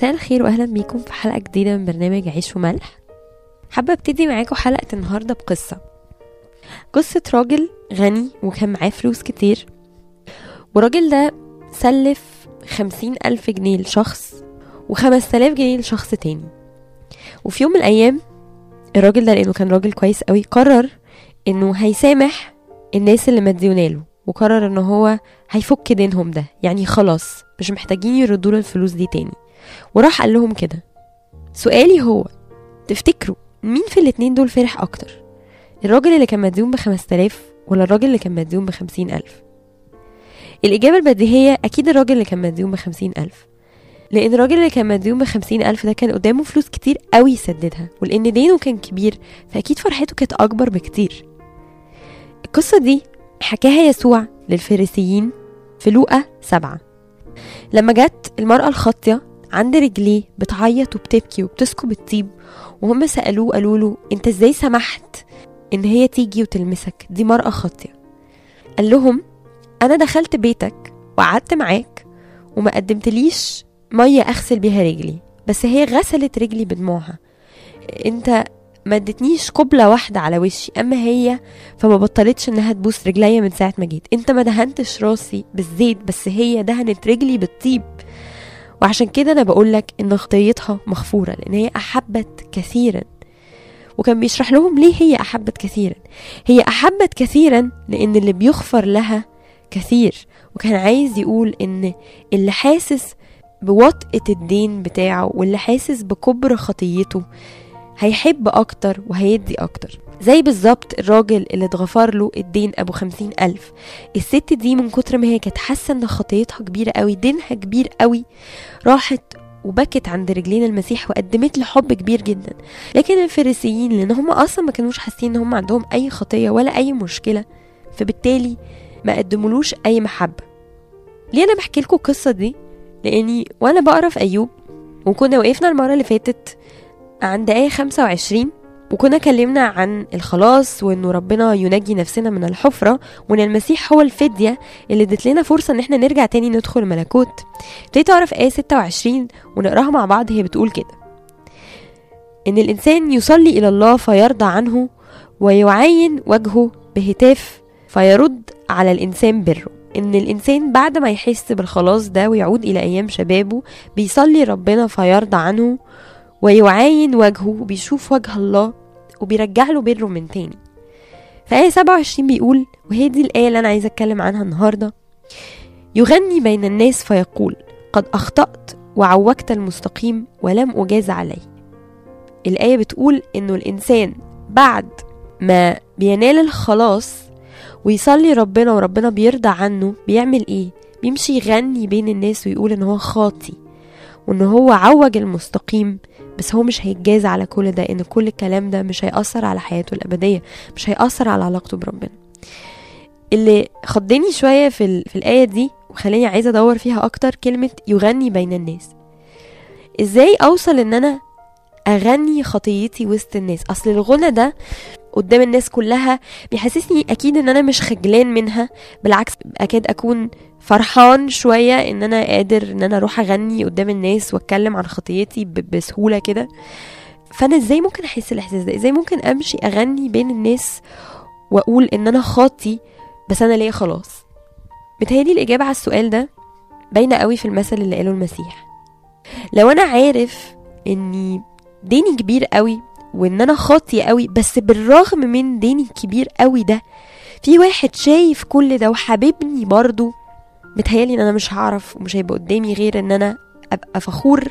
مساء الخير واهلا بيكم في حلقة جديدة من برنامج عيش وملح. حابة أبتدي معاكم حلقة النهارده بقصة. قصة راجل غني وكان معاه فلوس كتير والراجل ده سلف خمسين ألف جنيه لشخص وخمس تلاف جنيه لشخص تاني. وفي يوم من الأيام الراجل ده لأنه كان راجل كويس قوي قرر إنه هيسامح الناس اللي مديوناله وقرر إن هو هيفك دينهم ده. يعني خلاص مش محتاجين يردوا الفلوس دي تاني. وراح قال لهم كده سؤالي هو تفتكروا مين في الاتنين دول فرح أكتر؟ الراجل اللي كان مديون بخمس تلاف ولا الراجل اللي كان مديون بخمسين ألف؟ الإجابة البديهية أكيد الراجل اللي كان مديون بخمسين ألف لأن الراجل اللي كان مديون بخمسين ألف ده كان قدامه فلوس كتير قوي يسددها ولأن دينه كان كبير فأكيد فرحته كانت أكبر بكتير. القصة دي حكاها يسوع للفريسيين في لوقا سبعة. لما جت المرأة الخاطية عند رجليه بتعيط وبتبكي وبتسكب الطيب. وهم سألوه قالوا له أنت إزاي سمحت إن هي تيجي وتلمسك؟ دي مرأة خاطية قال لهم أنا دخلت بيتك وقعدت معاك وما قدمتليش مية أغسل بيها رجلي بس هي غسلت رجلي بدموعها. أنت ما ادتنيش قبلة واحدة على وشي أما هي فما بطلتش إنها تبوس رجليا من ساعة ما جيت. أنت ما دهنتش راسي بالزيت بس هي دهنت رجلي بالطيب. وعشان كده أنا بقولك إن خطيتها مغفورة لأن هي أحبت كثيرا. وكان بيشرح لهم ليه هي أحبت كثيرا. هي أحبت كثيرا لأن اللي بيغفر لها كثير. وكان عايز يقول إن اللي حاسس بوطئة الدين بتاعه واللي حاسس بكبر خطيته هيحب أكتر وهيدي أكتر. زي بالظبط الراجل اللي اتغفر له الدين أبو خمسين ألف. الست دي من كتر ما هي كانت حاسة إن خطيتها كبيرة قوي دينها كبير قوي راحت وبكت عند رجلين المسيح وقدمت له حب كبير جدا. لكن الفريسيين لأن هم أصلا ما كانوش حاسين إن هم عندهم أي خطية ولا أي مشكلة فبالتالي ما قدمولوش أي محبة. ليه أنا بحكي لكم القصة دي؟ لأني وأنا بقرأ في أيوب وكنا وقفنا المرة اللي فاتت عند آية 25 وكنا كلمنا عن الخلاص وإنه ربنا ينجي نفسنا من الحفرة وإن المسيح هو الفدية اللي ادت لنا فرصة إن إحنا نرجع تاني ندخل ملكوت. ابتديت اعرف آية 26 ونقراها مع بعض؟ هي بتقول كده. إن الإنسان يصلي إلى الله فيرضى عنه ويعين وجهه بهتاف فيرد على الإنسان بره. إن الإنسان بعد ما يحس بالخلاص ده ويعود إلى أيام شبابه بيصلي ربنا فيرضى عنه ويعاين وجهه وبيشوف وجه الله وبيرجع له بره من تاني. فآية 27 بيقول وهي دي الآية اللي أنا عايزة أتكلم عنها النهاردة. يغني بين الناس فيقول قد أخطأت وعوجت المستقيم ولم أجاز عليه الآية بتقول إنه الإنسان بعد ما بينال الخلاص ويصلي ربنا وربنا بيرضى عنه بيعمل إيه؟ بيمشي يغني بين الناس ويقول إن هو خاطي وإن هو عوج المستقيم بس هو مش هيتجاز على كل ده إن كل الكلام ده مش هيأثر على حياته الأبدية مش هيأثر على علاقته بربنا اللي خضني شوية في. في الآية دي وخلاني عايزة أدور فيها أكتر كلمة يغني بين الناس إزاي أوصل إن أنا أغني خطيتي وسط الناس أصل الغنى ده قدام الناس كلها بيحسسني أكيد إن أنا مش خجلان منها بالعكس أكاد أكون فرحان شوية إن أنا قادر إن أنا أروح أغني قدام الناس وأتكلم عن خطيتي بسهولة كده. فأنا إزاي ممكن أحس الإحساس ده؟ إزاي ممكن أمشي أغني بين الناس وأقول إن أنا خاطي بس أنا ليا خلاص؟ بتهيألي الإجابة على السؤال ده باينة قوي في المثل اللي قاله المسيح. لو أنا عارف إني ديني كبير قوي وإن أنا خاطي قوي بس بالرغم من ديني الكبير قوي ده في واحد شايف كل ده وحاببني برضه متهيألي إن أنا مش هعرف ومش هيبقى قدامي غير إن أنا أبقى فخور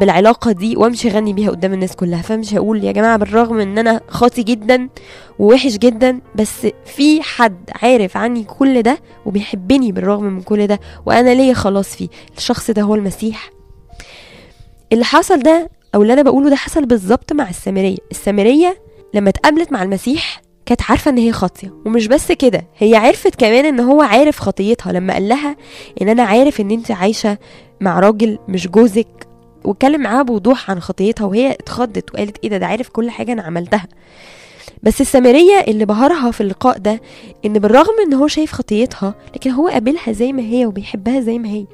بالعلاقة دي وأمشي أغني بيها قدام الناس كلها. فمش هقول يا جماعة بالرغم إن أنا خاطي جدا ووحش جدا بس في حد عارف عني كل ده وبيحبني بالرغم من كل ده وأنا ليا خلاص فيه. الشخص ده هو المسيح. اللي حصل ده أو اللي أنا بقوله ده حصل بالظبط مع السامرية. السامرية لما اتقابلت مع المسيح كانت عارفة إن هي خاطية. ومش بس كده هي عرفت كمان إن هو عارف خطيتها لما قال لها إن أنا عارف إن أنت عايشة مع راجل مش جوزك واتكلم معاها بوضوح عن خطيتها وهي اتخضت وقالت إيه ده ده عارف كل حاجة أنا عملتها. بس السامرية اللي بهرها في اللقاء ده إن بالرغم إن هو شايف خطيتها لكن هو قابلها زي ما هي وبيحبها زي ما هي.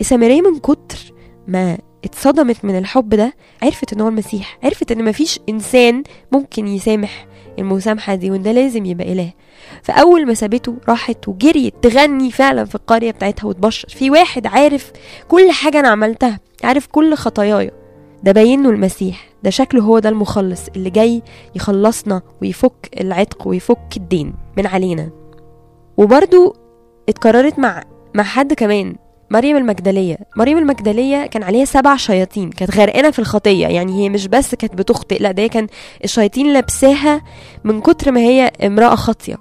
السامرية من كتر ما اتصدمت من الحب ده عرفت إن هو المسيح عرفت إن مفيش إنسان ممكن يسامح المسامحة دي وإن ده لازم يبقى إله. فأول ما سابته راحت وجريت تغني فعلا في القرية بتاعتها وتبشر. في واحد عارف كل حاجة أنا عملتها عارف كل خطاياي. ده باين له المسيح. ده شكله هو ده المخلص اللي جاي يخلصنا ويفك العتق ويفك الدين من علينا. وبرضو اتكررت مع مع حد كمان. مريم المجدلية. مريم المجدلية كان عليها سبع شياطين كانت غرقانة في الخطية. يعني هي مش بس كانت بتخطئ لا ده كان الشياطين لابساها من كتر ما هي امرأة خاطية.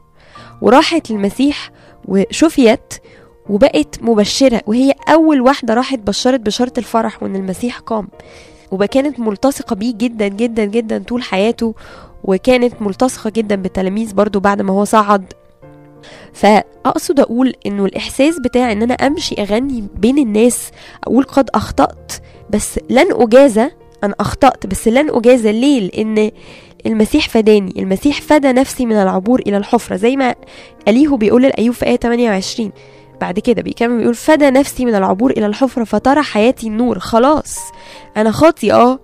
وراحت للمسيح وشفيت وبقت مبشرة وهي أول واحدة راحت بشرت بشارة الفرح وإن المسيح قام. وكانت ملتصقة بيه جدا جدا جدا طول حياته وكانت ملتصقة جدا بالتلاميذ برضو بعد ما هو صعد فأقصد أقول إنه الإحساس بتاع إن أنا أمشي أغني بين الناس أقول قد أخطأت بس لن أجازى أنا أخطأت بس لن أجازى ليه؟ لأن المسيح فداني المسيح فدى نفسي من العبور إلى الحفرة زي ما أليهو بيقول لأيوب في آية 28 بعد كده بيكمل بيقول فدى نفسي من العبور إلى الحفرة فترى حياتي النور خلاص أنا خاطي آه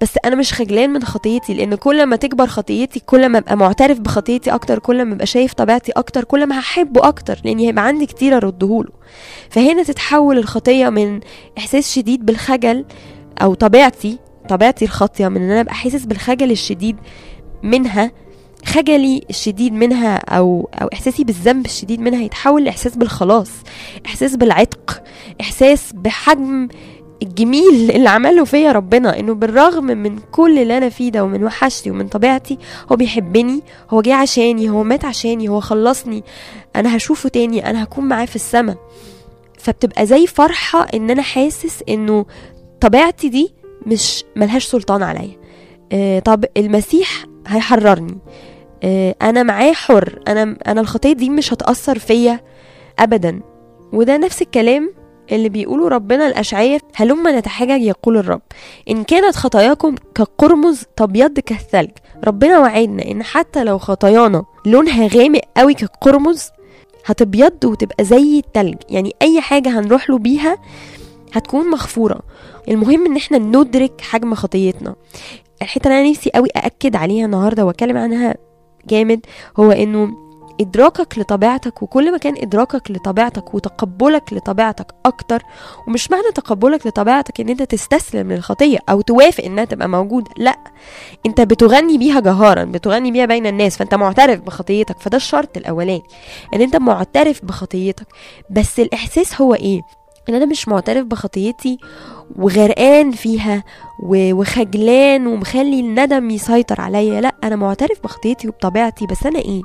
بس أنا مش خجلان من خطيتي لأن كل ما تكبر خطيتي كل ما أبقى معترف بخطيتي أكتر كل ما أبقى شايف طبيعتي أكتر كل ما هحبه أكتر لأن هيبقى عندي كتير أردهوله. فهنا تتحول الخطية من إحساس شديد بالخجل أو طبيعتي طبيعتي الخاطية من إن أنا أبقى حاسس بالخجل الشديد منها خجلي الشديد منها أو أو إحساسي بالذنب الشديد منها يتحول لإحساس بالخلاص إحساس بالعتق إحساس بحجم الجميل اللي عمله فيا ربنا إنه بالرغم من كل اللي أنا فيه ده ومن وحشتي ومن طبيعتي هو بيحبني هو جه عشاني هو مات عشاني هو خلصني أنا هشوفه تاني أنا هكون معاه في السماء. فبتبقى زي فرحة إن أنا حاسس إنه طبيعتي دي مش ملهاش سلطان عليا. آه طب المسيح هيحررني. آه أنا معاه حر أنا أنا الخطية دي مش هتأثر فيا ابدا. وده نفس الكلام اللي بيقوله ربنا الأشعية هلما نتحجج؟ يقول الرب. إن كانت خطاياكم كقرمز تبيض كالثلج. ربنا وعدنا إن حتى لو خطايانا لونها غامق قوي كالقرمز هتبيض وتبقى زي التلج. يعني أي حاجة هنروح له بيها هتكون مغفورة. المهم إن إحنا ندرك حجم خطيتنا. الحتة اللي أنا نفسي قوي أأكد عليها النهاردة وأتكلم عنها جامد هو إنه إدراكك لطبيعتك وكل ما كان إدراكك لطبيعتك وتقبلك لطبيعتك أكتر ومش معنى تقبلك لطبيعتك إن أنت تستسلم للخطية أو توافق إنها تبقى موجودة لأ أنت بتغني بيها جهارا بتغني بيها بين الناس فأنت معترف بخطيتك فده الشرط الأولاني إن أنت معترف بخطيتك بس الإحساس هو إيه؟ ان أنا مش معترف بخطيتي وغرقان فيها وخجلان ومخلي الندم يسيطر عليا. لا أنا معترف بخطيتي وبطبيعتي بس أنا إيه؟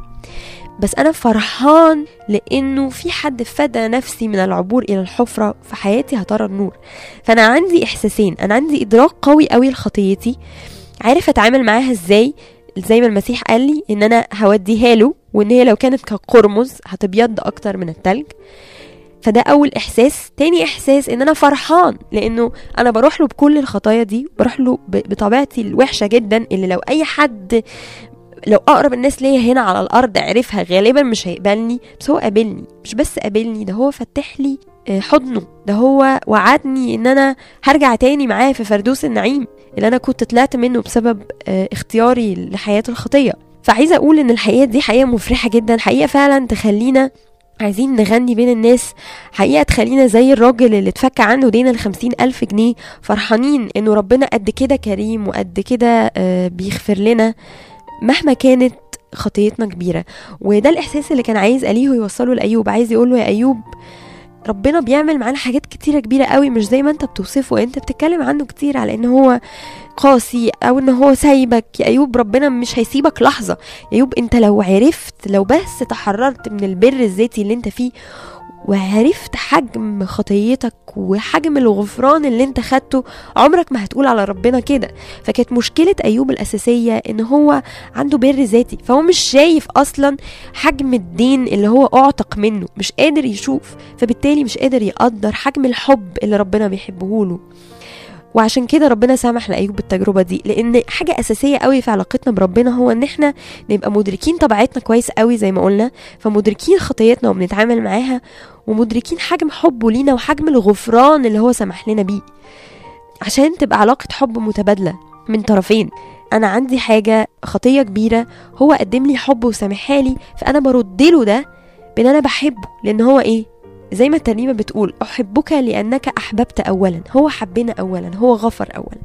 بس أنا فرحان لأنه في حد فدى نفسي من العبور إلى الحفرة في حياتي هترى النور. فانا عندي احساسين. أنا عندي ادراك قوي قوي لخطيتي. عارف اتعامل معاها إزاي؟ زي ما المسيح قال لي إن أنا هوديها له وإن هي لو كانت كقرمز هتبيض أكتر من التلج. فده أول إحساس. تاني إحساس إن أنا فرحان لأنه أنا بروح له بكل الخطايا دي بروح له بطبيعتي الوحشة جدا اللي لو أي حد لو أقرب الناس ليا هنا على الأرض عرفها غالبا مش هيقبلني. بس هو قابلني مش بس قابلني ده هو فتح لي حضنه. ده هو وعدني إن أنا هرجع تاني معاه في فردوس النعيم اللي أنا كنت طلعت منه بسبب اختياري لحياة الخطية. فعايزة أقول إن الحقيقة دي حقيقة مفرحة جدا حقيقة فعلا تخلينا عايزين نغني بين الناس. حقيقة تخلينا زي الراجل اللي اتفك عنه دين الخمسين ألف جنيه فرحانين إنه ربنا قد كده كريم وقد كده بيغفر لنا مهما كانت خطيتنا كبيرة. وده الإحساس اللي كان عايز أليه يوصله لأيوب عايز يقوله يا أيوب ربنا بيعمل معانا حاجات كتيرة كبيرة قوي مش زي ما انت بتوصفه. انت بتتكلم عنه كتير على إن هو قاسي أو إن هو سايبك. يا أيوب ربنا مش هيسيبك لحظة. يا أيوب انت لو عرفت لو بس تحررت من البر الذاتي اللي انت فيه وعرفت حجم خطيتك وحجم الغفران اللي انت خدته عمرك ما هتقول على ربنا كده. فكانت مشكلة أيوب الأساسية إن هو عنده بر ذاتي فهو مش شايف أصلا حجم الدين اللي هو أعتق منه مش قادر يشوف فبالتالي مش قادر يقدر حجم الحب اللي ربنا بيحبه له وعشان كده ربنا سامح لأيوب بالتجربة دي لأن حاجة أساسية قوي في علاقتنا بربنا هو إن إحنا نبقى مدركين طبيعتنا كويس قوي زي ما قلنا فمدركين خطيتنا وبنتعامل معاها ومدركين حجم حبه لينا وحجم الغفران اللي هو سمح لنا بيه. عشان تبقى علاقة حب متبادلة من طرفين أنا عندي حاجة خطية كبيرة هو قدم لي حب وسامحها لي فأنا برد له ده بإن أنا بحبه لأن هو إيه؟ زي ما الترنيمة بتقول أحبك لأنك أحببت أولا. هو حبنا أولا هو غفر أولا.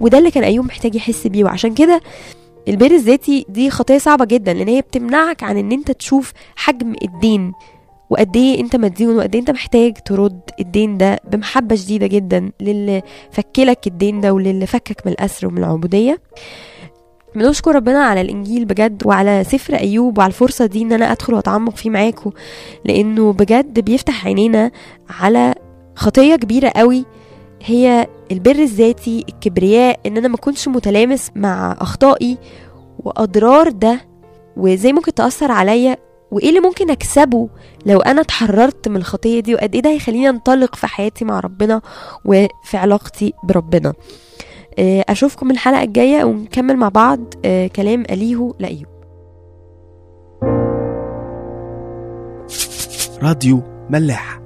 وده اللي كان أيوب محتاج يحس بيه. وعشان كده البر الذاتي دي خطية صعبة جدا لأن هي بتمنعك عن إن أنت تشوف حجم الدين. وقد إيه أنت مديون وقد إيه أنت محتاج ترد الدين ده بمحبة شديدة جدا للي فكلك الدين ده وللي فكك من الأسر ومن العبودية. بنشكر ربنا على الإنجيل بجد وعلى سفر أيوب وعلى الفرصة دي إن أنا أدخل وأتعمق فيه معاكم لأنه بجد بيفتح عينينا على خطية كبيرة قوي هي البر الذاتي الكبرياء إن أنا ما اكونش متلامس مع أخطائي وأضرار ده وإزاي ممكن تأثر عليا وإيه اللي ممكن أكسبه لو أنا اتحررت من الخطية دي وقد إيه ده هيخليني أنطلق في حياتي مع ربنا وفي علاقتي بربنا. آه، أشوفكم الحلقة الجاية ونكمل مع بعض آه، كلام أليهو لأيوب. راديو ملاح